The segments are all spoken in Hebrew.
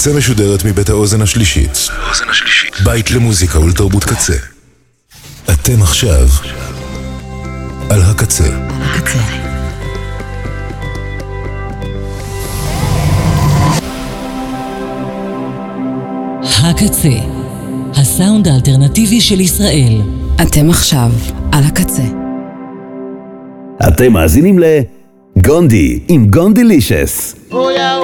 הקצה משודרת מבית האוזן השלישית. בית למוזיקה ולתרבות קצה. אתם עכשיו על הקצה. הקצה. הקצה, הסאונד האלטרנטיבי של ישראל. אתם עכשיו על הקצה. אתם מאזינים לגונדי עם גונדילישס. אויה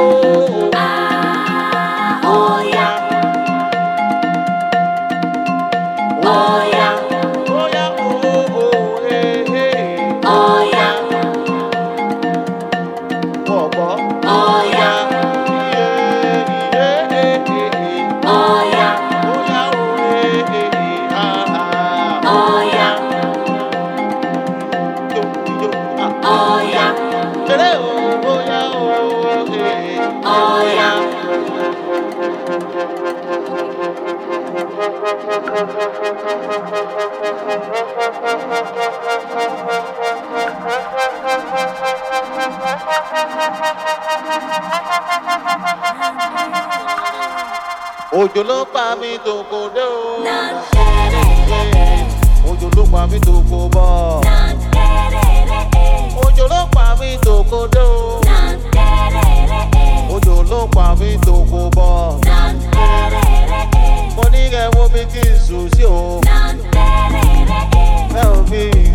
pa mí tòkò dé o. òjò eh, ló pa mí tòkò bọ̀. òjò ló pa mí tòkò dé o. òjò ló pa mí tòkò bọ̀. mo ní kẹ́ wo bí kí n sùn sí o. ẹ ò fi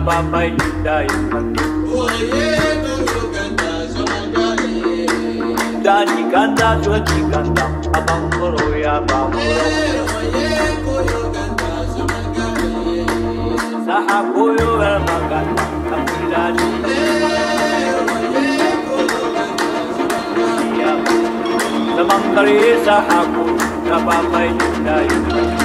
babai dai dani ganda cuci ganda abang koro ya abang koro oye koyo ganda sonagari saha koyo el makan tapi dani Semangkari sahaku, tak apa-apa yang